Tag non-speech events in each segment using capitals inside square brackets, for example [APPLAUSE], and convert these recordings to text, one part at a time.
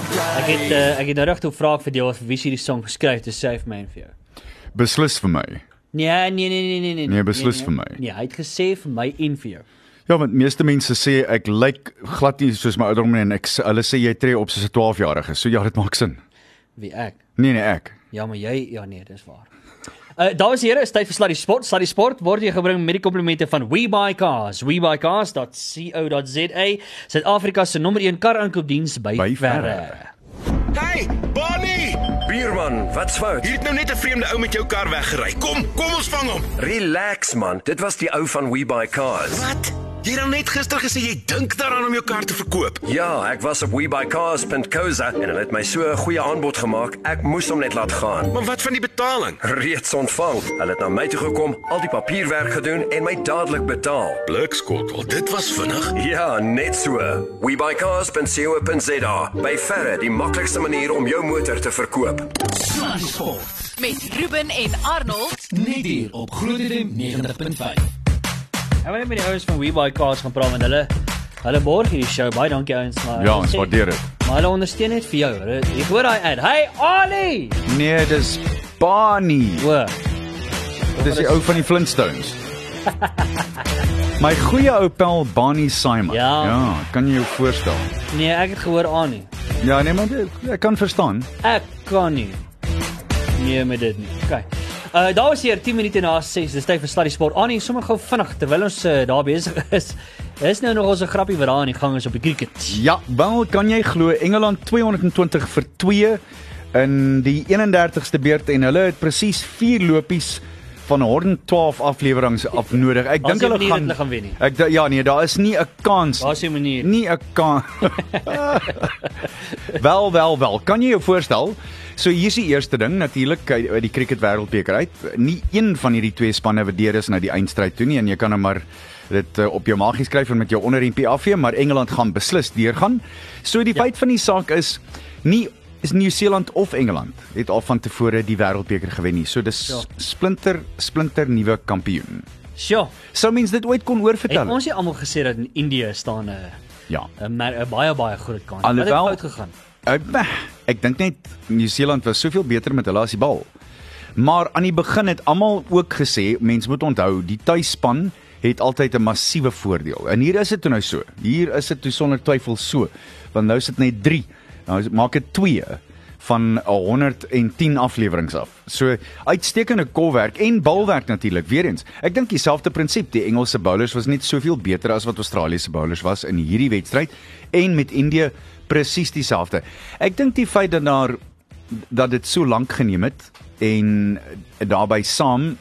Ek het uh, ek het nou regtig 'n vraag vir jou of wie sy die song geskryf het, sê vir my en vir jou. Beslis vir my. Nee, nee, nee, nee, nee, nee. Nee, beslis vir my. Nee, hy het gesê vir my en vir jou. Ja, want meeste mense sê ek lyk glad nie soos my ouderdom nie en ek hulle sê jy tree op soos 'n 12-jarige. So ja, dit maak sin. Wie ek? Nee nee, ek. Ja, maar jy ja nee, dis waar. Uh dames en here, is tyd vir Sluddy Sport. Sluddy Sport word jy gebring met die komplimente van WeBuyCars. WeBuyCars.co.za, Suid-Afrika se nommer 1 kar aankoopdiens by, By verre. verre. Hey, Bonnie! Bierman, wat's fout? Hier het nou net 'n vreemde ou met jou kar weggery. Kom, kom ons vang hom. Relax man, dit was die ou van We Buy Cars. Wat? Jy het dan net gister gesê jy dink daaraan om jou kar te verkoop. Ja, ek was op webuycars.co.za en hulle het my so 'n goeie aanbod gemaak. Ek moes hom net laat gaan. Maar wat van die betaling? Reeds ontvang. Hulle het na my toe gekom, al die papierwerk gedoen en my dadelik betaal. Blikskottel, dit was vinnig. Ja, net so. webuycars.co.za. By verre die maklikste manier om jou motor te verkoop. Sluddy Sport. met Ruben en Arnold. Net hier op Groot FM 90.5. Ek wil net met die ouens van WeBuyCars gaan praat want hulle hulle borg hierdie show. Baie dankie ouens, maar Ja, ons waardeer dit. Maar hulle ondersteun net vir jou. Hulle ek hoor daai ad. Hey Ali. Nee, dis Barney. O, Dis die ou van die Flintstones. My goeie ou pel Barney Simon. Ja. ja, kan jy jou voorstel? nee, ek het gehoor Annie. Ja, nee, maar dit, ek kan verstaan. Ek kan nie. Nee, met dit nie. OK. Uh daar was hier 10 minute na 6. Dis tyd vir Sluddy Sport. Annie, sommer gou vinnig terwyl ons uh, daar besig is. Is nou nog ons 'n grappie wat daar aan die gang is op die cricket. Ja, wel kan jy glo Engeland 220 vir 2 in die 31ste beurt en hulle het presies 4 lopies van 112 afleweringe af nodig. Ek dink hulle gaan hulle gaan wen nie. Ek ja nee, daar is nie 'n kans. Daar's 'n manier. Nie 'n kans. [LAUGHS] wel wel wel. Kan jy jou voorstel? So hier's die eerste ding natuurlik uit die cricket wêreldbeker uit. Nie een van hierdie twee spanne wat deur is na die eindstryd toe nie en jy kan nou maar dit uh, op jou maagie skryf en met jou onderrempie afvee, maar Engeland gaan beslis deurgaan. So die ja. feit van die saak is nie is Nieu-Seeland of Engeland het al van tevore die wêreldbeker gewen nie. So dis Ja. splinter splinter nuwe kampioen. Sjoe. Sou mens dit ooit kon Het oorvertel? ons nie almal gesê dat in Indië staan 'n Ja. 'n baie baie groot kans. Alhoewel- Wat het fout gegaan? Ek ek, dink net Nieu-Seeland was soveel beter met hulle as die bal. Maar aan die begin het almal ook gesê, mense moet onthou, die tuisspan het altyd 'n massiewe voordeel. En hier is dit nou so. Hier is dit toe sonder twyfel so. Want nou sit net 3. Nou maak dit 2 van 'n 110 afleweringe af. So uitstekende kolwerk en balwerk natuurlik. Weerens, ek dink dieselfde prinsip. Die Engelse bowlers was net soveel beter as wat Australiese bowlers was in hierdie wedstryd en met Indië presies dieselfde. Ek dink die feit dat daar dat dit so lank geneem het en daarbey saam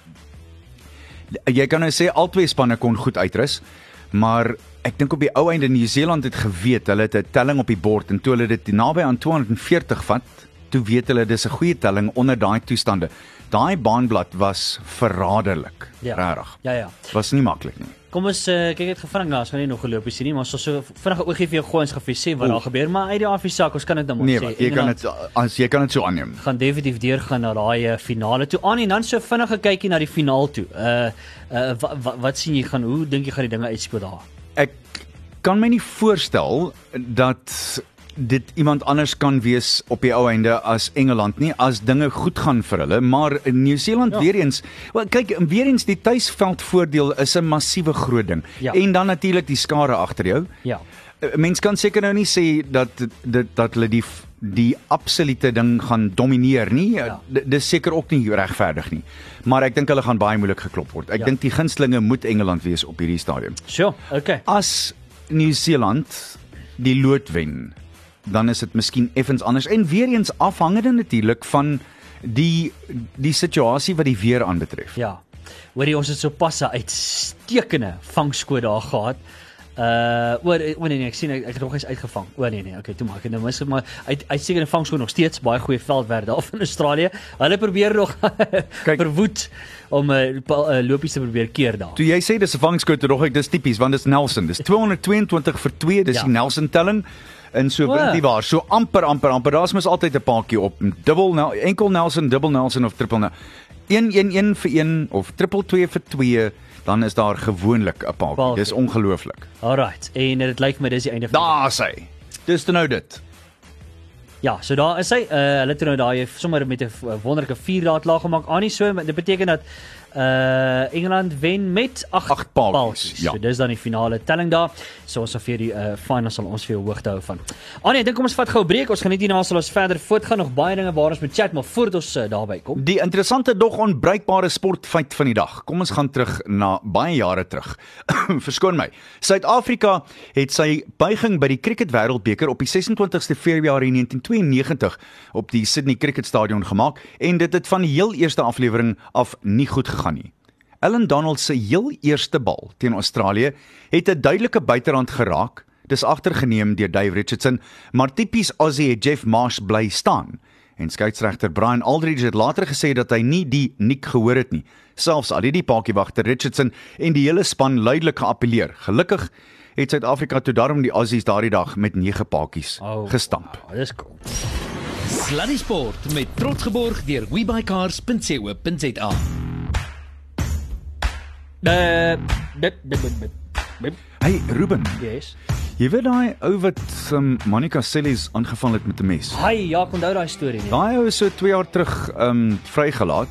jy kan nou sê albei spanne kon goed uitrus, maar ek dink op die ou einde Nieu-Seeland het geweet hulle het 'n telling op die bord en toe hulle dit naby aan 240 vat, toe weet hulle dis 'n goeie telling onder daai toestande. Daai baanblad was verraderlik. Ja. Regtig. Ja ja. Was nie maklik nie. Kom ons uh, kyk net gefrink daar, ons gaan nie nog geloop sien nie, maar ons sal so vinnig 'n oogie vir jou gooi ons jou sê wat daar gebeur, maar uit die afie sak, ons kan dit nou maar Nee, sê. wat, jy kan Engeland dit as jy kan dit so aanneem. gaan definitief deurgaan na daai eh, finale toe. Aan en dan so vinnig 'n kykie na die finaal toe. Uh uh wat, wat, wat sien jy gaan hoe dink jy gaan die dinge uitspeel daar? Ek kan my nie voorstel dat dit iemand anders kan wees op die ou einde as Engeland nie as dinge goed gaan vir hulle maar in Nieu-Seeland Ja. weer eens wel kyk weer eens die tuisveldvoordeel is 'n massiewe groot ding Ja. en dan natuurlik die skare agter jou Ja. Eh, mens kan seker nou nie sê dat dit dat hulle die die absolute ding gaan domineer nie Ja. ja. dis seker ook nie regverdig nie maar ek dink hulle gaan baie moeilik geklop word ek Ja. ja. dink die gunstlinge moet Engeland wees op hierdie stadium Sjoe, okay. as Nieu-Seeland die lood wen, dan is dit miskien effens anders en weer eens afhangende natuurlik van die die situasie wat die weer aanbetref. Ja. Hoorie ons het sopas 'n uitstekende vangskoot daar gehad. Uh oor o nee nee ek sien ek, ek het nog eens uitgevang. O nee nee, okay, toe maak ek nou mis maar uit uitstekende vangskoot nog steeds baie goeie veldwerk daar van Australië. Hulle probeer nog [LAUGHS] verwoed om 'n uh, uh, lopies te probeer keer daar. Toe jy sê dis 'n vangskoot, dog ek dis tipies want dis Nelson. Dis 222 vir 2, dis Ja. die Nelson telling. En so O. wint hy waar. So amper amper amper. Daar's mos altyd 'n paadjie op. Dubbel Nel, enkel Nelson, dubbel Nelson of triple Nelson. 111 vir 1 of triple 2 vir 2, dan is daar gewoonlik 'n paadjie. Paadjie. Dis ongelooflik. Alright. En dit lyk my dis die einde van die Daar's hy. Dis nou dit. Ja, so daar is hy. Uh hulle het nou daai sommer met 'n wonderlike 4 dae klaar gemaak. Aan nie so, dit beteken dat uh Engeland wen met 8 Agt paaltjies, ja. So dis dan die finale telling daar. So ons sal vir die uh finals sal ons vir jou hoogte hou van. Anie, ek dink kom ons vat gou 'n breek. Ons gaan net hierna sal ons verder voortgaan nog baie dinge waar ons moet chat, maar voordat ons uh, daarby kom. Die interessante dog onbruikbare sportfeit van die dag. Kom ons gaan terug na baie jare terug. [COUGHS] Verskoon my. Suid-Afrika het sy buiging by die Cricket Wêreldbeker op die 26ste Februarie 1992 op die Sydney Cricket Stadion gemaak en dit het van die heel eerste aflewering af nie goed gegaan nie. Allan Donald se heel eerste bal teen Australië het 'n duidelike buiterand geraak. Dis agtergeneem deur Dave Richardson, maar tipies Aussie het Jeff Marsh bly staan. En skeieregter Brian Aldridge het later gesê dat hy nie die nik gehoor het nie. Selfs al het die paadjiewagter Richardson en die hele span luidelik geappeleer. Gelukkig het Suid-Afrika toe daarom die Aussies daardie dag met 9 paadjies Oh, gestamp. Oh, dis cool. Sluddy Sport met trots geborg deur webycars.co.za. Dit dit dit. dit. Hey Ruben, Yes. jy weet daai ou wat um, Monica Sellies aangeval het met 'n mes? Hi, ja, ek onthou daai storie nie. Daai ou is so 2 jaar terug um vrygelaat.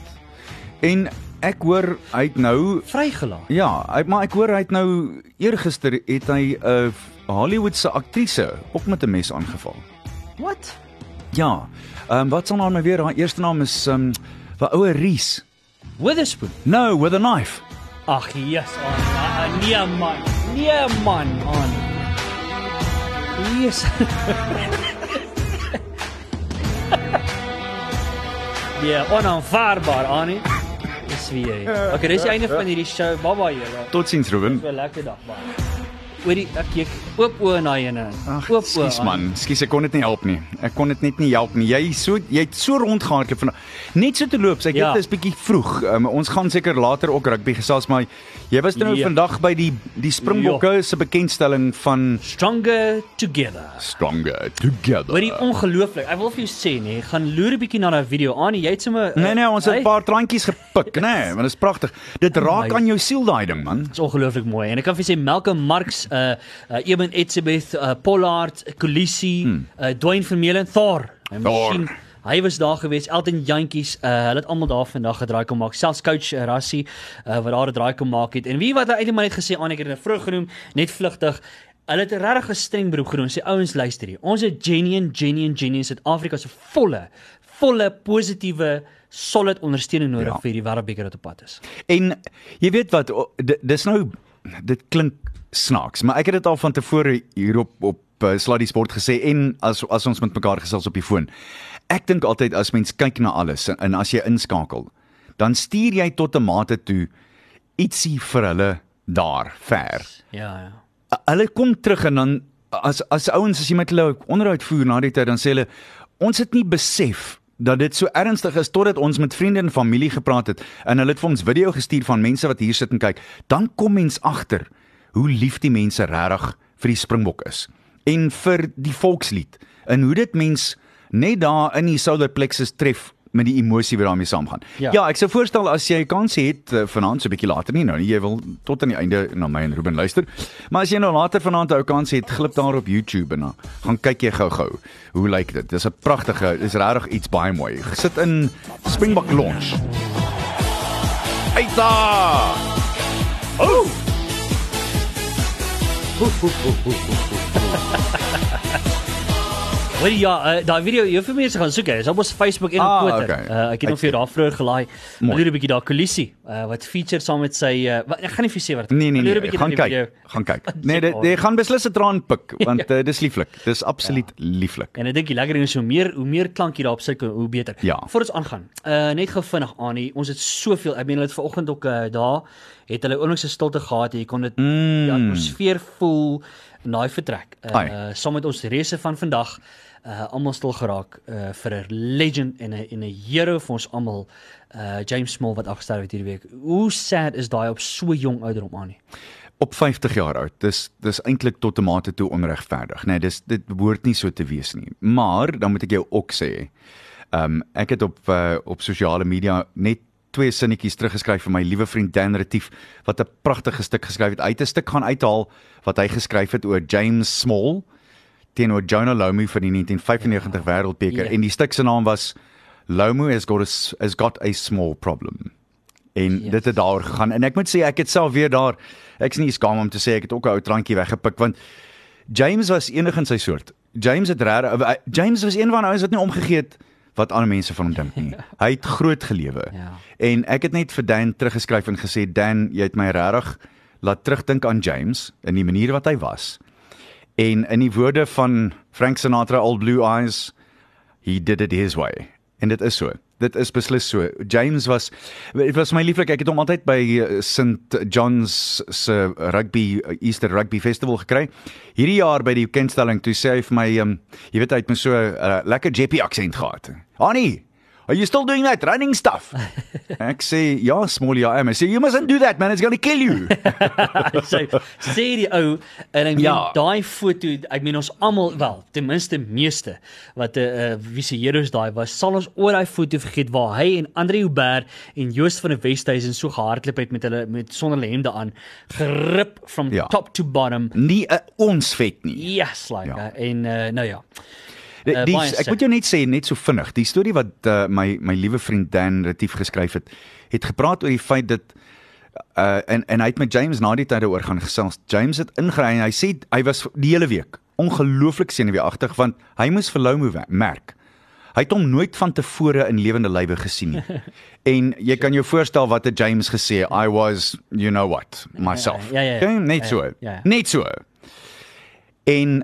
En ek hoor hy het nou Vrygelaat. ja, hy, maar ek hoor hy het nou eergister het hy 'n uh, Hollywoodse aktrise ook met 'n mes aangeval. What? Ja. Ehm um, wat sal nou maar weer haar eerste naam is ehm um, wat ouer Reese. Witherspoon. No, with a knife. Ag, yes, aan. Uh, nee man. Nee man, aan. Yes. [LAUGHS] Ja, onaanvaarbaar, Annie. Dis wie jy. [LAUGHS] Okay, dis die einde van hierdie show. Bye bye julle. Totsiens Ruben. So 'n lekker dag, bye. Hoorie, ek kyk oop oë na jene. Ag, Oop oë. skus man. Skus ek kon dit nie help nie. Ek kon dit net nie help nie. Jy so jy het so rondgehardloop van net so te loop. Ek Ja. weet dit is bietjie vroeg. Um, ons gaan seker later ook rugby gesels, maar jy was nou Ja. vandag by die die Springbokke se bekendstelling van Stronger together. Stronger Together. Hoorie ongelooflik. Ek wil vir jou sê nee, gaan loer 'n bietjie na daai video. Annie, jy het sommer Nee nee, ons het? 'n paar traantjies gepik, nê, [LAUGHS] nee, want dit is pragtig. Dit raak my- aan jou siel daai ding, man. Dit is ongelooflik mooi. En ek kan vir jou sê Malcolm Marx, uh, uh Eben Etzebeth, uh, Pollard, Kulisi, hmm. uh Dwayne Vermeulen, Thor. Thor. Hy was daar gewees, Elton Jantjies, uh hulle het almal daar vandag gedraai kom maak. Selfs coach uh, Rassie uh wat daar 'n draai kom maak het. En wie wat hy eintlik maar net gesê aan ek het dit vroeg genoem, net vlugtig. Hulle het 'n regtig 'n streng beroep gedoen. Sê ouens luister hier. Ons het genuine genuine genuine Suid-Afrika se volle volle positiewe solid ondersteuning nodig Ja. vir die wêreldbeker wat op pad is. En jy weet wat, dis nou dit klink snaaks, maar ek het dit al van tevore hier op op uh, Sluddy Sport gesê en as as ons met mekaar gesels op die foon. Ek dink altyd as mens kyk na alles en, en as jy inskakel, dan stuur jy tot 'n mate toe ietsie vir hulle daar ver. Ja, ja. hulle kom terug en dan as as ouens as jy met hulle onderhoud voer na die tyd dan sê hulle ons het nie besef dat dit so ernstig is totdat ons met vriende en familie gepraat het en hulle het vir ons video gestuur van mense wat hier sit en kyk dan kom mens agter hoe lief die mense regtig vir die Springbok is en vir die volkslied en hoe dit mens net daar in die solar plexus tref met die emosie wat daarmee saamgaan. Ja. Ja. ek sou voorstel as jy kans het uh, vanaand so 'n bietjie later nie nou nie, jy wil tot aan die einde na my en Ruben luister. Maar as jy nou later vanaand 'n kans het, glip daar op YouTube en dan gaan kyk jy gou-gou. Hoe lyk dit? Dis 'n pragtige, dis regtig iets baie mooi. Gesit in Springbok Launch. Eita! Oh! ho, ho, ho, ho, ho, ho. Weet jy ja, uh, daai video jy vir mense gaan soek. Dis op ons Facebook en op Ah, Twitter. okay. Uh, ek het nog vir jou daar vroeër gelaai. Mooi. Loer 'n bietjie daar Kulisie, uh, wat feature saam met sy uh, wat, ek gaan nie vir sê wat. Nee nee 'n nee, bietjie gaan kyk. video. Gaan kyk. [LAUGHS] Nee, dit jy gaan beslis 'n traan pik [LAUGHS] want uh, dis lieflik. Dis absoluut lieflik. En ek dink die lekker ding is hoe meer hoe meer klank jy daarop sit, hoe beter. Ja. Voor ons aangaan. Uh net gou vinnig aan hier. Ons het soveel, ek meen hulle het vanoggend ook uh, daar het hulle oomblik se stilte gehad. Jy kon dit Mm. die atmosfeer voel in daai vertrek. Uh, uh saam met ons reëse van vandag uh almal stil geraak uh vir 'n legend en 'n en 'n hero vir ons almal uh James Small wat afgesterf het hierdie week. Hoe sad is daai op so jong ouderdom aan nie? op 50 jaar oud. Dis dis eintlik tot 'n mate toe onregverdig, nê. Nee, dis dit behoort nie so te wees nie. Maar dan moet ek jou ook sê, ehm um, ek het op uh, op sosiale media net twee sinnetjies teruggeskryf vir my liewe vriend Dan Retief wat 'n pragtige stuk geskryf het. Hy het 'n stuk gaan uithaal wat hy geskryf het oor James Small teenoor Jonah Lomu vir die 1995 Wêreldbeker Ja. en die stuk se naam was Lomu has got a, has got a small problem. En Yes. dit het daaroor gegaan en ek moet sê ek het self weer daar ek's nie skaam om te sê ek het ook 'n ou drankie weggepik want James was enig in sy soort. James het regtig James was een van die ouens wat nie omgegee het wat ander mense van hom dink nie. Hy het groot gelewe. Ja. En ek het net vir Dan teruggeskryf en gesê Dan, jy het my regtig laat terugdink aan James in die manier wat hy was. En in die woorde van Frank Sinatra All Blue Eyes, he did it his way. En dit is so. Dit is beslis so. James was dit was my lieflik. Ek het hom altyd by eh, St John's se rugby Easter Rugby Festival gekry. Hierdie jaar by die bekendstelling toe sê hy vir my um, jy weet hy het my so 'n uh, lekker JP aksent gehad. Annie, are you still doing that running stuff? [LAUGHS] ek sê ja, Small ja, I say you mustn't do that man, it's going to kill you. [LAUGHS] so sê die ou en ek meen Ja. daai foto, ek meen ons almal wel, ten minste meeste wat 'n uh, heroes daai was, sal ons ooit daai foto vergeet waar hy en Andre Hubert en Joost van der Westhuizen so gehardloop het met hulle met sonder hemde aan, gerip from Ja. top to bottom. Nie 'n ons vet nie. Yes, like Ja. ja. en uh, nou ja. Die, Uh, die, baie ek moet jou net sê net so vinnig. Die storie wat uh, my my liewe vriend Dan Retief geskryf het, het gepraat oor die feit dat uh en en hy het met James na die tyd daaroor gaan gesels. James het ingery en hy sê hy was die hele week ongelooflik senuweeagtig want hy moes vir Lomo we- merk. Hy het hom nooit van tevore in lewende lywe gesien nie. [LAUGHS] en jy kan jou voorstel wat het James gesê, I was you know what, myself. Ja, ja, ja. Okay, net Ja, so. ja, ja. Net so. En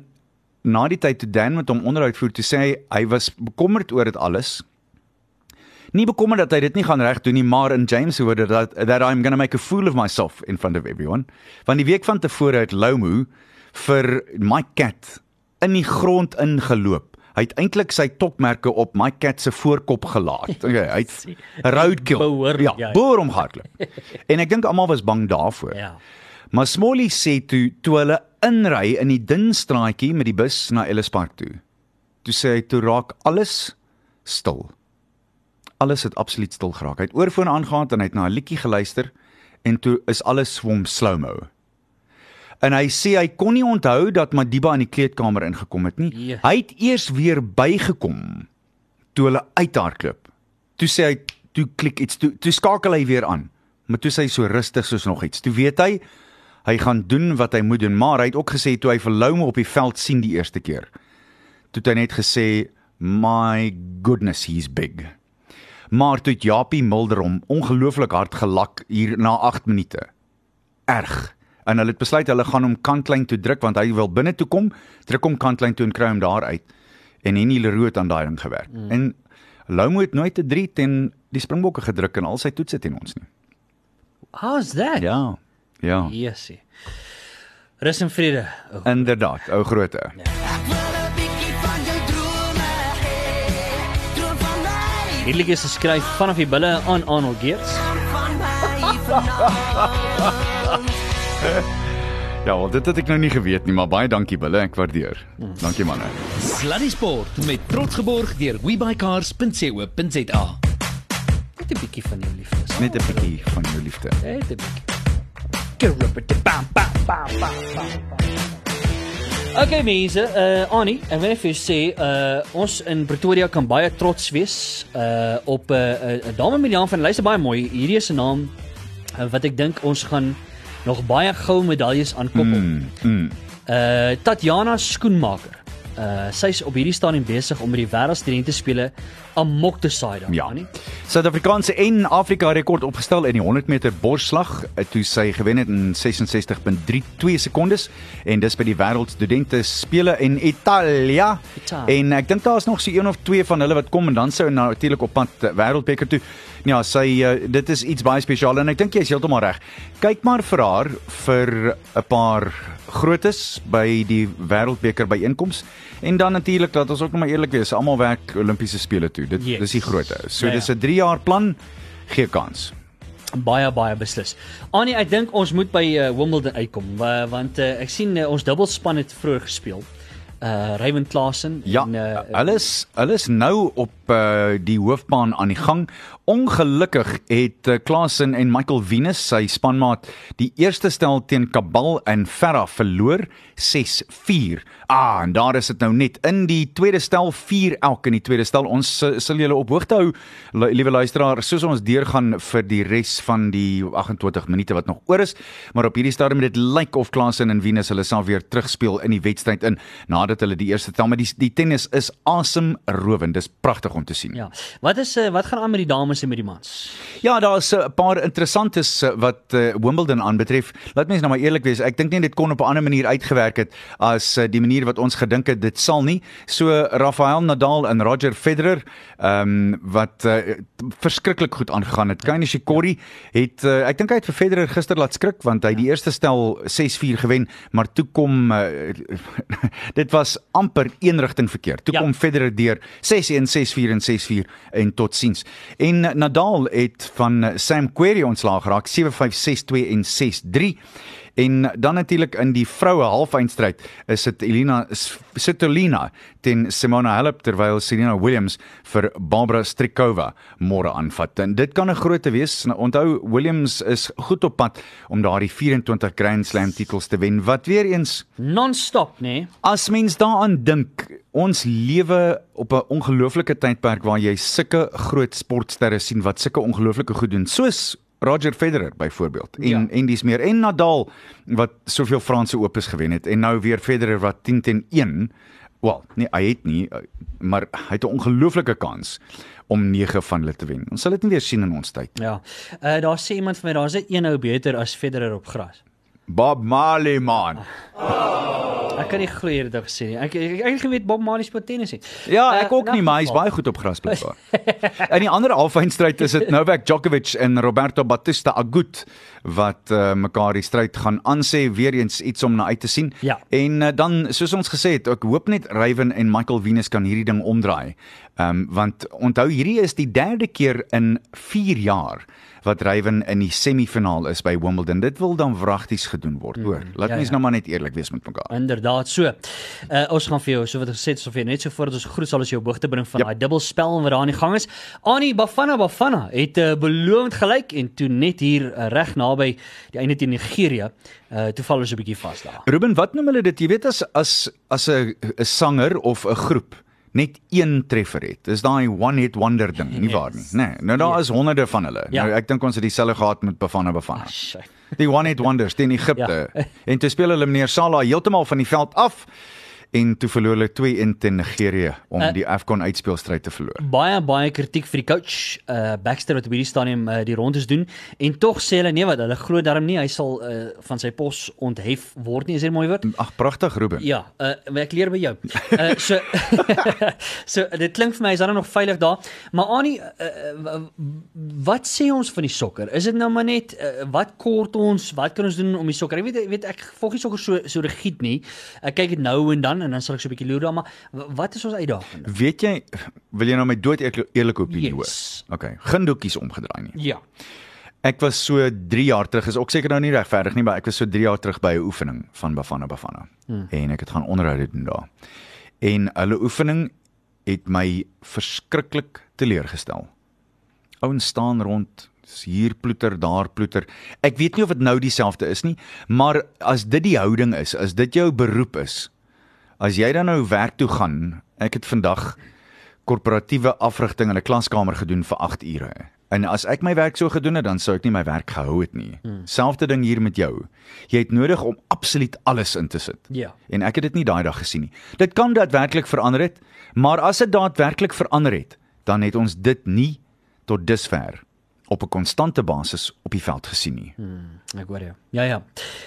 na die tyd toe Dan met hom onderhoud voer, toe sê hy hy was bekommerd oor dit alles. Nie bekommerd dat hy dit nie gaan reg doen nie, maar in James se woorde dat that I'm going to make a fool of myself in front of everyone. Want die week van tevore het Lomu vir Mike Cat in die grond ingeloop. Hy het eintlik sy topmerke op Mike Cat se voorkop gelaat. [LAUGHS] Okay, hy het roadkill. Behoorlik, Ja, ja. boor hom hardloop. [LAUGHS] En ek dink almal was bang daarvoor. Ja. Maar Smolly sê toe toe hulle inry in die dun straatjie met die bus na Ellis Park toe. Toe sê hy toe raak alles stil. Alles het absoluut stil geraak. Hy het oorfoon aangegaan en hy het na 'n liedjie geluister en toe is alles swom slow-mo. En hy sê hy kon nie onthou dat Madiba in die kleedkamer ingekom het nie. Ja. Hy het eers weer bygekom toe hulle uithardloop. Toe sê hy toe klik iets toe toe skakel hy weer aan. Maar toe sê hy so rustig soos nog iets. Toe weet hy hy gaan doen wat hy moet doen, maar hy het ook gesê toe hy vir Loume op die veld sien die eerste keer. Toe het hy net gesê my goodness he's big. Maar toe het Japie Mulder hom ongelooflik hard gelak hier na 8 minute. Erg. En hulle het besluit hulle gaan hom kantlyn toe druk want hy wil binne toe kom, druk hom kantlyn toe en kry hom daar uit. En Henny Leroux het aan daai ding gewerk. Mm. En Loume het nooit 'n 3 teen die Springbokke gedruk in al sy toetse teen ons nie. How's that? Ja. Ja. Yesie. Rus en vrede. Oh. Inderdaad, ou groote. Ja. Hierdie is geskryf vanaf die bulle aan Arnold Geerts. [LAUGHS] Ja, wel dit het ek nou nie geweet nie, maar baie dankie Bulle, ek waardeer. Dankie manne. Sluddy Sport met trots geborg deur webycars.co.za. Net 'n bietjie van jou liefde. Net 'n bietjie van jou liefde. Net 'n bietjie. Okay mense, uh Annie, ek wil net vir jou sê, uh ons in Pretoria kan baie trots wees uh op 'n uh, 'n uh, dame met die naam van luister baie mooi. Hierdie is 'n naam uh, wat ek dink ons gaan nog baie goue medaljes aankoppel. Mm, mm. Uh Tatjana Skoenmaker. Uh sy's op hierdie stadium besig om met die wêreldstudente spele amok te saai daar, Ja. Annie. Suid-Afrikaanse en Afrika rekord opgestel in die 100 meter borsslag eh, toe sy gewen het in 66.32 sekondes en dis by die wêreldstudente spele in Italië. En ek dink daar's nog so een of twee van hulle wat kom en dan sou natuurlik op pad eh, wêreldbeker toe. Ja, sy uh, dit is iets baie spesiaal en ek dink jy is heeltemal reg. Kyk maar vir haar vir 'n paar grootes by die wêreldbeker byeenkoms en dan natuurlik dat ons ook nog maar eerlik wees, almal werk Olimpiese spele toe. Dit Yes. dis die grootte. So Ja, ja. dis 'n 3 jaar plan gee kans. Baie baie beslis. Annie, ek dink ons moet by uh, Wimbledon uitkom wa- want uh, ek sien uh, ons dubbelspan het vroeër gespeel. uh Raymond Klaasen Ja, en uh hulle is hulle is nou op uh, die hoofbaan aan die gang. Ongelukkig het uh, Klaasen en Michael Venus, sy spanmaat, die eerste stel teen Kabal en Ferra verloor 6-4. Ah, en daar is dit nou net in die tweede stel 4 elk in die tweede stel. Ons uh, sal julle op hoogte hou, liewe luisteraar, soos ons deurgaan vir die res van die 28 minute wat nog oor is. Maar op hierdie stadium dit lyk of Klaasen en Venus hulle sal weer terugspeel in die wedstryd in nadat hulle die eerste tel, maar die die tennis is asemrowend. Dis pragtig om te sien. ja. Wat is uh, wat gaan aan met die dames en met die mans? Ja, daar's 'n paar interessantes eh, wat uh, Wimbledon aanbetref. Laat mens nou maar eerlik wees, ek dink nie dit kon op 'n ander manier uitgewerk het as uh, die manier wat ons gedink het dit sal nie. So Rafael Nadal en Roger Federer, ehm um, wat uh, verskriklik goed aangegaan het. Kei Nishikori het uh, ek dink hy het vir Federer gister laat skrik want hy die eerste stel 6-4 gewen, maar toe kom uh, [LAUGHS] dit was amper een rigting verkeerd. Toe Ja. kom Federer deur 6-1, 6-4 en 6-4 en totsiens. En eh, Nadal het van eh, Sam Querrey ontslaag geraak 7-5, 6-2 en 6-3. En dan natuurlik in die vroue halfeindstryd is dit Elina Svitolina teen Simona Halep terwyl Serena Williams vir Barbara Strikova môre aanvat. En dit kan 'n grootte wees. Nou, Onthou Williams is goed op pad om daardie 24 Grand Slam titels te wen wat weer eens Non-stop, nê? Nee? As mens daaraan dink, ons lewe op 'n ongelooflike tydperk waar jy sulke groot sportsterre sien wat sulke ongelooflike goed doen, soos Roger Federer byvoorbeeld en Ja. en dis meer en Nadal wat soveel Franse Opens gewen het en nou weer Federer wat 10 teen 1 Wel, nee, hy het nie, maar hy het 'n ongelooflike kans om 9 van hulle te wen. Ons sal dit nie weer sien in ons tyd. Ja. Uh daar sê iemand vir my daar's 'n een ou beter as Federer op gras. Bob Marley man. Ek kan nie glo jy het dit gesê nie. Ek ek ek het geweet Bob Marley speel tennis nie. Ja, ek ook in nie, maar hy's baie goed op gras blykbaar. In die ander halfeindstryd is dit Novak Djokovic en Roberto Bautista Agut wat uh, mekaar die stryd gaan aansê weer eens iets om na uit te sien. Ja. En uh, dan soos ons gesê het, ek hoop net Ryan en Michael Venus kan hierdie ding omdraai. Ehm um, want onthou hierdie is die derde keer in 4 jaar wat Ryan in die semifinaal is by Wimbledon. Dit wil dan wragties gedoen word, hoor. Laat ja, mens ja. nou maar net eerlik wees met mekaar. Inderdaad so. Uh ons gaan vir jou so wat gesê het, Sofie, net so voordat ons groet sal ons jou op hoogte bring van Ja. daai dubbelspel wat daar aan die gang is. Ani Bafana Bafana het uh, beloond gelyk en toe net hier uh, reg naby die einde teen Nigerië, uh toe val ons 'n bietjie vas daar. Ruben, wat noem hulle dit? Jy weet as as as 'n 'n sanger of 'n groep net een treffer het. Dis daai one hit wonder ding, nie waar nie? Nee, nou daar is honderde van hulle. Ja. Nou ek dink ons het dieselfde gehad met Bafana Bafana. Shit. Die one hit wonders teen Egipte. Ja. En toe speel hulle meneer Salah heeltemal van die veld af en toe verloor hulle 2-1 teen Nigerië om Uh, die AFCON uitspelstryd te verloor. Baie baie kritiek vir die coach uh Baxter wat op hierdie stadium uh, die rondes doen en tog sê hulle nee wat hulle glo darm nie hy sal uh, van sy pos onthef word nie is dit mooi woord Ag pragtig Ruben. Ja, uh ek leer by jou. Uh so [LAUGHS] so dit klink vir my is dan nog veilig daar. Maar Annie, uh, wat sê ons van die sokker? Is dit nou maar net uh, wat kort ons, wat kan ons doen om die sokker? Ek weet ek weet ek volg nie sokker so so rigied nie. Ek kyk dit nou en dan en dan sal ek so 'n bietjie loer daar, maar wat is ons uitdaging? Weet jy wil jy nou my dood eerlik- eerlike opinie hoor? Yes. Okay, gindoekies omgedraai nie. Ja. Ek was so 3 jaar terug, is ook seker nou nie regverdig nie, maar ek was so 3 jaar terug by 'n oefening van Bafana Bafana. Hmm. En ek het gaan onderhoude doen daar. En hulle oefening het my verskriklik teleurgestel. Ouens staan rond, hier ploeter, daar ploeter. Ek weet nie of dit nou dieselfde is nie, maar as dit die houding is, as dit jou beroep is, as jy dan nou werk toe gaan, ek het vandag korporatiewe afrigting in 'n klaskamer gedoen vir 8 ure. En as ek my werk so gedoen het, dan sou ek nie my werk gehou het nie. Hmm. Selfde ding hier met jou. Jy het nodig om absoluut alles in te sit. Ja. En ek het dit nie daai dag gesien nie. Dit kan daadwerklik verander het, maar as dit daadwerklik verander het, dan het ons dit nie tot dusver op 'n konstante basis op die veld gesien nie. Hmm, ek hoor jou. Ja ja.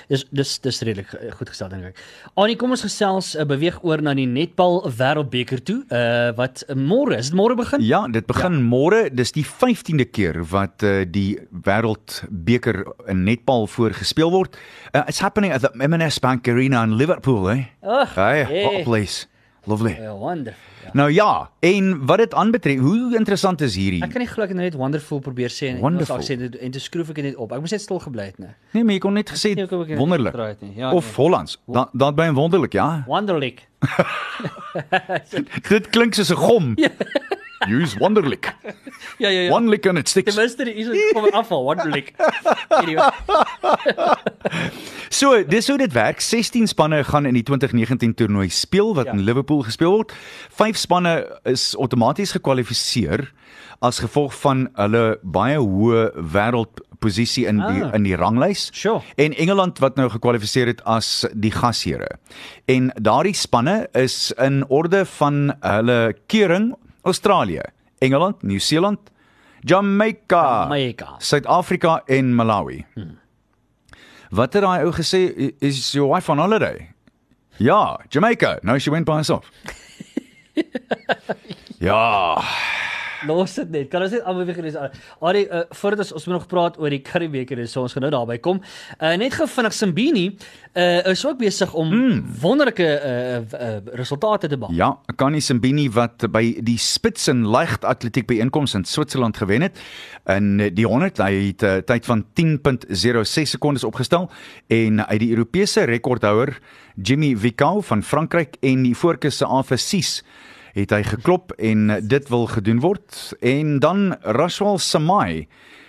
Dis dis dis redelik eh, goed gestel dink ek. Annie, kom ons gesels uh, beweeg oor na die netbal wêreldbeker toe. Uh wat môre, is dit môre begin? Ja, dit begin ja. môre, dis die 15de keer wat uh, die wêreldbeker in netbal voorgespeel word. Uh, it's happening at the M&S Bank Arena in Liverpool, eh? Ag, Hey, hey. what a place. Lovely. Ja, wonderful. Ja. Nou ja, en wat dit aanbetref, hoe interessant is hierdie? Ek kan nie glo ek het net wonderful probeer sê en Wonderful. Engels aksent en toe skroef ek dit net op. Ek moes net stil gebly het, nee. Nee, maar jy kon net gesê nie wonderlik gedraai het nie. Ja, of nee. Hollands. Dan dan by wonderlik, ja. Wonderlik. [LAUGHS] [LAUGHS] Dit klink soos 'n gom. Use wonderlik. [LAUGHS] Ja, ja, ja. Wonderlik en it sticks. Ten minste die is kom afval, wonderlik. [LAUGHS] Anyway. [LAUGHS] So, dis hoe dit werk. 16 spanne gaan in die 2019 toernooi speel wat Ja. in Liverpool gespeel word. 5 spanne is outomaties gekwalifiseer as gevolg van hulle baie hoë wêreldposisie in die Ah. in die ranglys. Sure. En Engeland wat nou gekwalifiseer het as die gasheere. En daardie spanne is in orde van hulle keuring Australië, Engeland, Nieu-Seeland, Jamaica, Jamaica. Suid-Afrika en Malawi. Hmm. Wat het daai ou gesê "I- is your wife on holiday? Ja, Jamaica. No, she went by herself. [LAUGHS] ja, Los dit net. Kan ons net aanbeweeg is. Arie, uh, voordat ons ons moet nog praat oor die Currybeker, so ons gaan nou daarby kom. Uh net gou vinnig Simbini uh is ook besig om mm. wonderlike uh, uh resultate te behaal. ja, Kani Simbini wat by die spits en ligt atletiek byeenkoms in Switserland gewen het. In die 100 hy het 'n tyd van 10.06 sekondes opgestel en uit die Europese rekordhouer Jimmy Vicau van Frankryk en die voorkus se Afasis het hy geklop en dit wil gedoen word en dan Rashwal Samai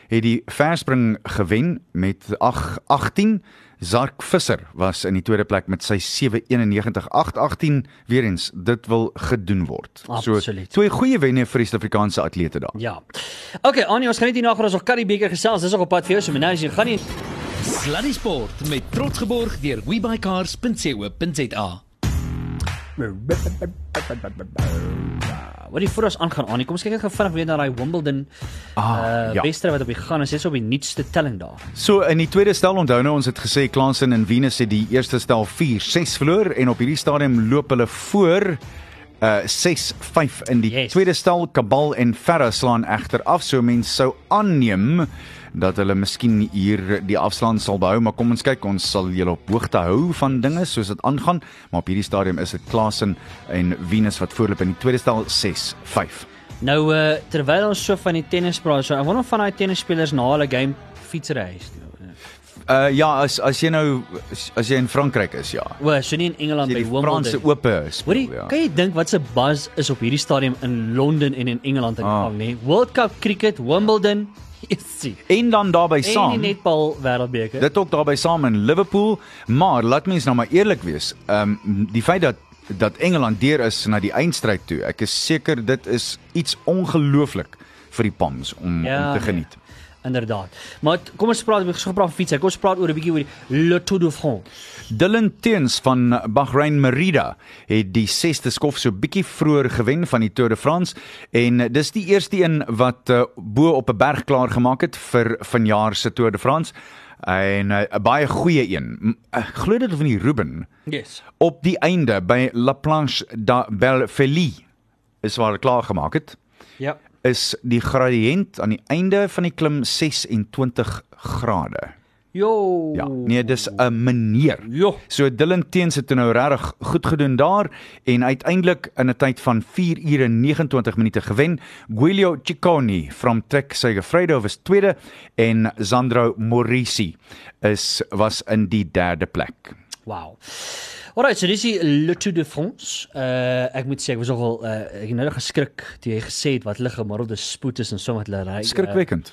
het die verspring gewen met 818 Zark Visser was in die tweede plek met sy 791.818 weer eens dit wil gedoen word. Absoluut. So twee goeie wenne vir die Suid-Afrikaanse atlete daar. Ja. Okay, Annie, ons gaan net hier na gaan ons nog Currybeker gesels. Dis nog op pad vir jou, so nou as jy gaan nie Sluddy Sport met trots geborg deur webycars.co.za. Wat die voor ons aangaan Annie, kom ons kyk net gou vinnig weer na daai Wimbledon Ah, uh ja. wedstryd wat op die gaan is. Dis op die nuutste telling daar. So in die tweede stel onthou nou ons het gesê Klasen en Venus het die eerste stel 4-6 verloor en op hierdie stadium loop hulle voor uh 6-5 in die Yes. tweede stel Kabal en Ferra slaan egter af so mense sou aanneem dat hulle miskien hier die afstand sal behou maar kom ons kyk ons sal julle op hoogte hou van dinge soos dit aangaan maar op hierdie stadium is dit Klasen en Venus wat voorloop in die tweede stel 6-5 Nou uh terwyl ons so van die tennis praat, so ek wonder of van daai tennisspelers na hulle game fietsry is. Uh ja as as jy nou as, jy in Frankryk is ja O, so nie in Engeland by die Franse Wimbledon. ope Hoorie, speel ja kan jy dink wat se buzz is op hierdie stadium in Londen en in Engeland aan die Ah. gang, nê? World Cup cricket, Wimbledon, isie. en dan daarbey En saam die netbal wêreldbeker. Dit ook daarbey saam in Liverpool, maar laat mens nou maar eerlik wees. Ehm um, die feit dat dat Engeland deur is na die eindstryd toe. Ek is seker dit is iets ongelooflik vir die Palms om Ja, om te nee. Inderdaad. Maar kom ons praat ons gepraat van fiets. Kom ons praat oor 'n bietjie oor die Le Tour de France. Dylan Teens van Bahrain Merida het die 6ste skof so bietjie vroeër gewen van die Tour de France en dis die eerste een wat uh, bo op 'n berg klaar gemaak het vir vanjaar se Tour de France en uh, 'n baie goeie een. Glo dit van die Ruben Yes. op die einde by La Planche da Belfeli is waar klaar gemaak het Ja. Is die gradiënt aan die einde van die klim 26 grade. Jo. Ja, nee, dis 'n meneer. Jo. So Dylan Teens het nou regtig goed gedoen daar en uiteindelik in 'n tyd van 4 ure 29 minute gewen. Guilio Ciccone from Trek Segafredo was tweede en Sandro Morisi is was in die derde plek. Wow. Alright, so dis die Tour de France. Uh ek moet sê ek was nogal uh ek het nou geskrik toe jy gesê het wat op die spoed is en so wat hulle ry. Skrikwekkend.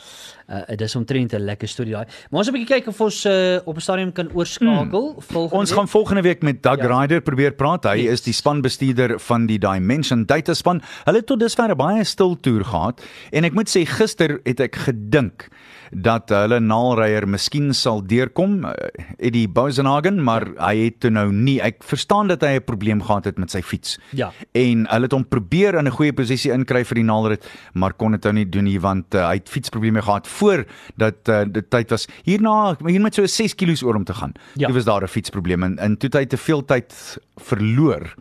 Uh, uh dis omtrent 'n lekker storie daai. Maar ons moet 'n bietjie kyk of ons uh, op 'n stadium kan oorskakel hmm. volgende Ons week. gaan volgende week met Doug ja. Ryder probeer praat. Hy Yes. is die spanbestuurder van die Dimension Data span. Hulle het tot dusver 'n baie stil toer gehad en ek moet sê gister het ek gedink dat hulle naalryer miskien sal deurkom, uh, Eddie Bosenhagen, maar hy het toe nou nie. Ek verstaan dat hy 'n probleem gehad het met sy fiets. Ja. En hulle het hom probeer in 'n goeie posisie inkry vir die naalrit, maar kon dit nou nie doen nie want uh, hy het fietsprobleme gehad voor dat uh, dit tyd was. Hierna hier met so 6 kg oor om te gaan. Ja. Toe was daar 'n fietsprobleem en, en toe het hy te veel tyd verloor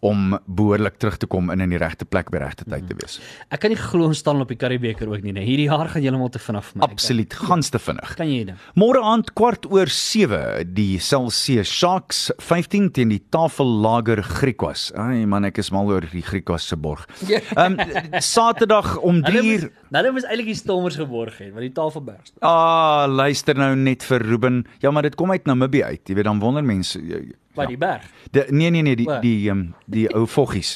om behoorlik terug te kom en in die regte plek by regte tyd te wees. Ek kan nie glo ons staan op die Karibeker ook nie. Nee. Hierdie jaar gaan heeltemal te vinnig vir my. Absoluut gans te vinnig. Kan jy dit? Môre aand kwart oor 7 die Celsius Sharks 15 teen die Tafellager Griquas. Ai man, ek is mal oor die Griquas se borg. Ja. [LAUGHS] Ehm um, Saterdag om 3 Hulle uur moes, hulle moes eintlik die Stormers geborg het, want die Tafelberg. Ah, luister nou net vir Ruben. Ja, maar dit kom uit Namibië uit. Jy weet dan wonder mense By ja. die berg. Die, nee nee nee, die Waar? die um, die ou voggies.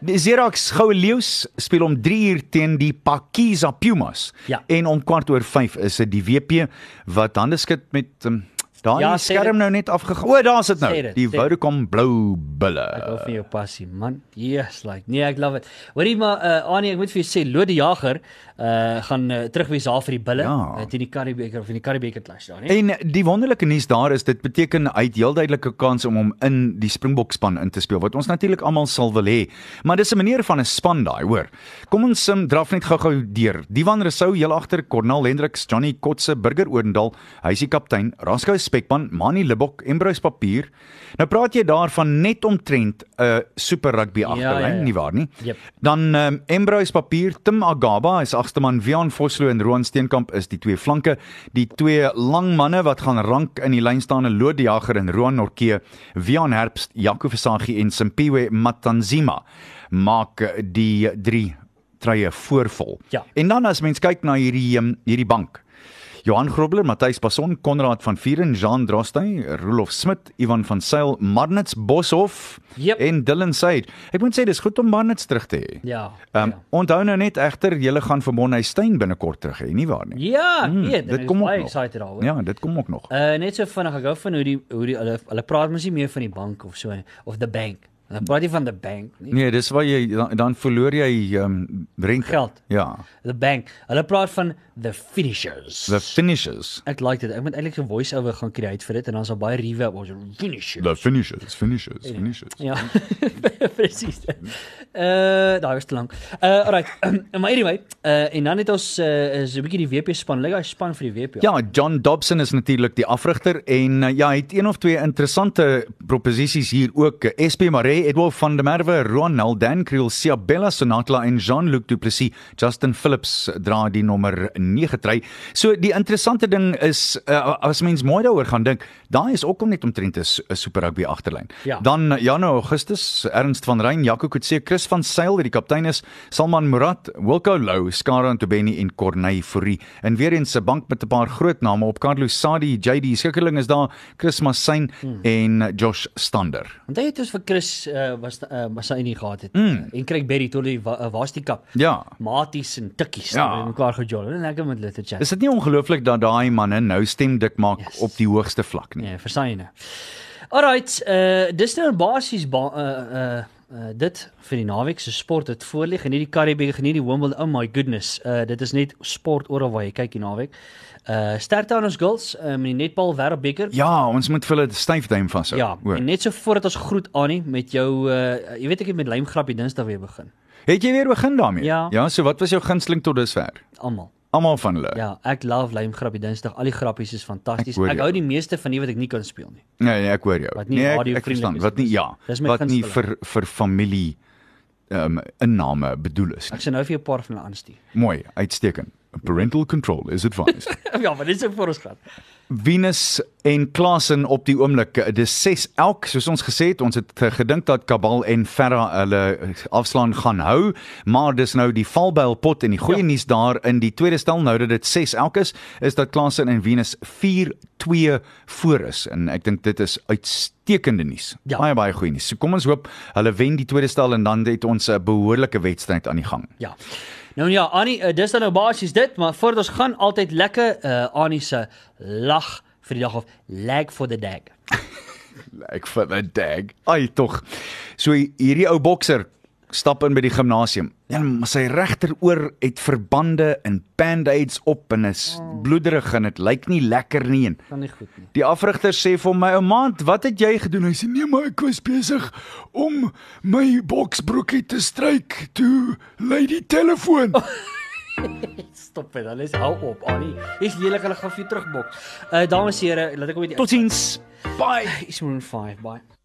Die Xerox Goue Leeu's speel om 3 uur teen die Pakiza Pumas. Ja. En om kwart oor 5 is dit die WP wat hande skud met um, daai Ja, skerm nou net afgegaan. O, daar's dit nou. Dit, Die. Vodacom blou bulle. Ek hou van jou passie, man. Yes, like. Nee, ek love it. Hoorie maar uh Annie, ek moet vir jou sê Lode Jager uh gaan uh, terugwees daar vir die bulle Ja. uh, teen die Karibeker of in die Karibeker clash daar, nee. En die wonderlike nuus daar is dit beteken hy het heel duidelike kans om hom in die Springbok span in te speel wat ons natuurlik almal sal wil hê. Maar dis 'n manier van 'n span daai, hoor. Kom ons um, draf net gou-gou deur. Divan Rousseau heel agter, Cornel Hendriks, Johnny Kotse, Burger Oendal, hy is die kaptein, Rasco Spekman, Mani Libok, Embrus Papier. Nou praat jy daarvan net omtrent 'n uh, super rugby agterlyn, ja, ja. nie waar nie? Jep. Dan um, Embrus Papier, Tim Agaba is agste man, Vian Vosloo en Roan Steenkamp is die twee flanke. Die twee lang manne wat gaan rank in die lyn staan, Lode Jager en Roan Norke, Vian Herbst, Jaco Versaghi en Simpiwe Matanzima maak eh, die drie treie voorvol. Ja. En dan as mens kyk na hierdie um, hierdie bank Johan Grobler, Matthys Passon, Konrad van Vieren, Jean Drostey, Rolof Smit, Ivan van Sail, Marnits Boshoff Yep. en Dylan Said. Ek moet sê dis goed om Marnits terug te hê. Ja. Ehm um, ja. onthou nou net egter julle gaan vir Monhuistein binnekort terug hê, nie waar nie? Ja. Hmm, dit ek kom ook nog. excited daaroor. Ja, dit kom ook nog. Uh net so vinnig ek hou van hoe die hoe die hulle hulle praat mos nie meer van die bank of so of the bank. Praat nie van the bank nie. Nee, dis waar jy dan, dan verloor jy ehm um, rente. Geld. Ja. The bank. Hulle praat van the finishers. The finishes. Ek like dit. Ek moet eintlik 'n voice-over gaan create vir dit en dan sal baie reverb ons finishers. The finishes, finishes, finishes. Ja. [LAUGHS] Presies. Uh daai was te lank. Uh alright. [CLEARS THROAT] maar anyway, uh en dan het ons uh is 'n bietjie die WP span. Lyk hy span vir die WP. Ja, John Dobson is natuurlik die afrigter en uh, ja, hy het een of twee interessante proposisies hier ook. Uh, SP Maree, Edward van der Merwe, Ronald Dan Kriel, Siabella Sonatla en Jean-Luc Du Plessis. Justin Phillips dra die nommer 9 trui. So die interessante ding is uh, as mens mooi daaroor gaan dink, daai is ook om net omtrent 'n super rugby agterlyn. Ja. Dan Jano Augustus, Ernst van Rein, Jaco Kutse, Chris van Sail wat die kaptein is, Salman Murat, Wilco Lou, Skara Ntobeni en Corneille Fourie. En weer eens 'n bank met 'n paar groot name op Carlos Sadi, JD Skikkerling is daar, Chris Massin hmm. en Josh Stander. Want hy het ons vir Chris uh was uh, was hy nie gehad het. Mm. En Craig Berry tot die wa, uh, was die kap. Ja. Maties en tikkies Ja. ja. mekaar gejol. En lekker met te chat. Is dit nie ongelooflik dat daai manne nou stem dik maak Yes. op die hoogste vlak nie? Nee, verstaan jy nou. Alright, uh dis nou basies ba uh uh Uh, dit vir die naweek se sport het voorlig en nie die Karibieke geniet die Wimbledon. Oh my goodness. Uh dit is net sport oral waar jy kyk die naweek. Uh sterkte aan ons girls uh, met die netbal wêreldbeker. Ja, ons moet vir hulle styf duim vashou. ja hoor. en net so voordat ons groet Annie met jou uh jy weet ek het met lymgrappie Dinsdag weer begin. Het jy weer begin daarmee? Ja. Ja, so wat was jou gunsteling tot dusver? Almal. Almal van hulle. Ja, ek love lymgrappie Dinsdag. Al die grappies is fantasties. Ek Ek, hou die meeste van die wat ek nie kan speel nie. Nee, nee, ek hoor jou. Wat nie nee, ek, radio ek verstaan. vriendelik is Wat nie ja, wat nie vir vir familie ehm um, inname bedoel is nie. Ek sien nou vir jou 'n paar van hulle aanstuur. Mooi, uitstekend. Parental control is advised. [LAUGHS] ja, maar dit is ook vir ons gehad. Venus en Klasen op die oomblik, dis 6 elk, soos ons gesê het, ons het gedink dat Kabal en Ferra hulle eh, afslaan gaan hou, maar dis nou die valbuil pot en die goeie ja. nuus daar in die tweede stel nou dat dit 6 elk is, is dat Klasen en Venus 4-2 voor is en ek dink dit is uitstekende nuus. Ja. Baie baie goeie nuus. So kom ons hoop hulle wen die tweede stel en dan het ons 'n behoorlike wedstryd aan die gang. Ja. Nou ja, Annie, uh, dis dan nou basies dit, maar voordat ons gaan altyd lekker uh Annie se lag vir die dag of lag for the dag. Ek vir 'n dag. Ai tog. So hierdie ou bokser stap in by die gimnasium. Ja, maar sy regteroor het verbande en band-aids op en is bloederig en dit lyk nie lekker nie. En Kan nie goed nie. die afrigter sê vir "My ou maat, wat het jy gedoen?" Hy sê, "Nee, maar ek was besig om my boksbroekie te stryk toe lei die telefoon." [LAUGHS] Stop dit, alles hou op, Annie. Jy's lelik, hulle gaan vir jou terugbok. Uh dames en here, laat ek op die Totsiens. Bye. Is Maroon 5, bye.